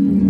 Mm-hmm.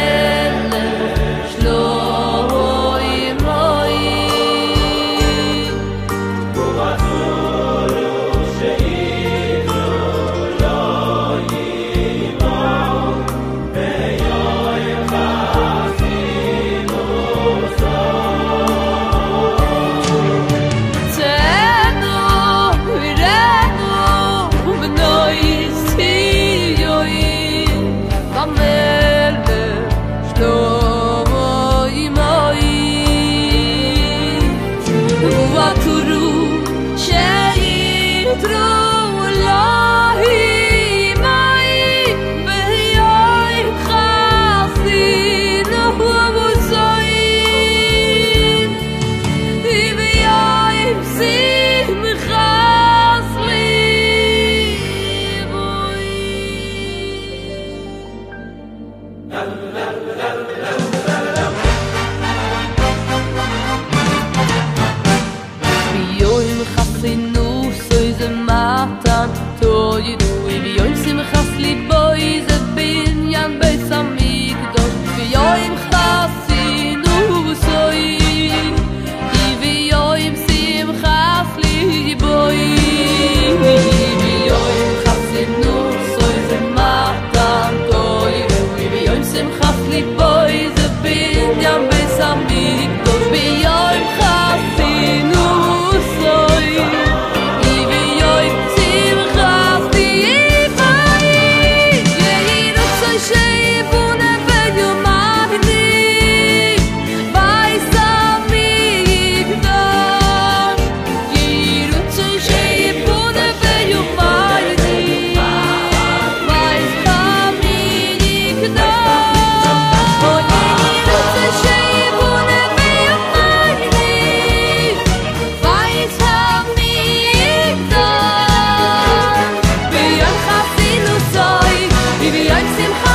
there. otro. simcha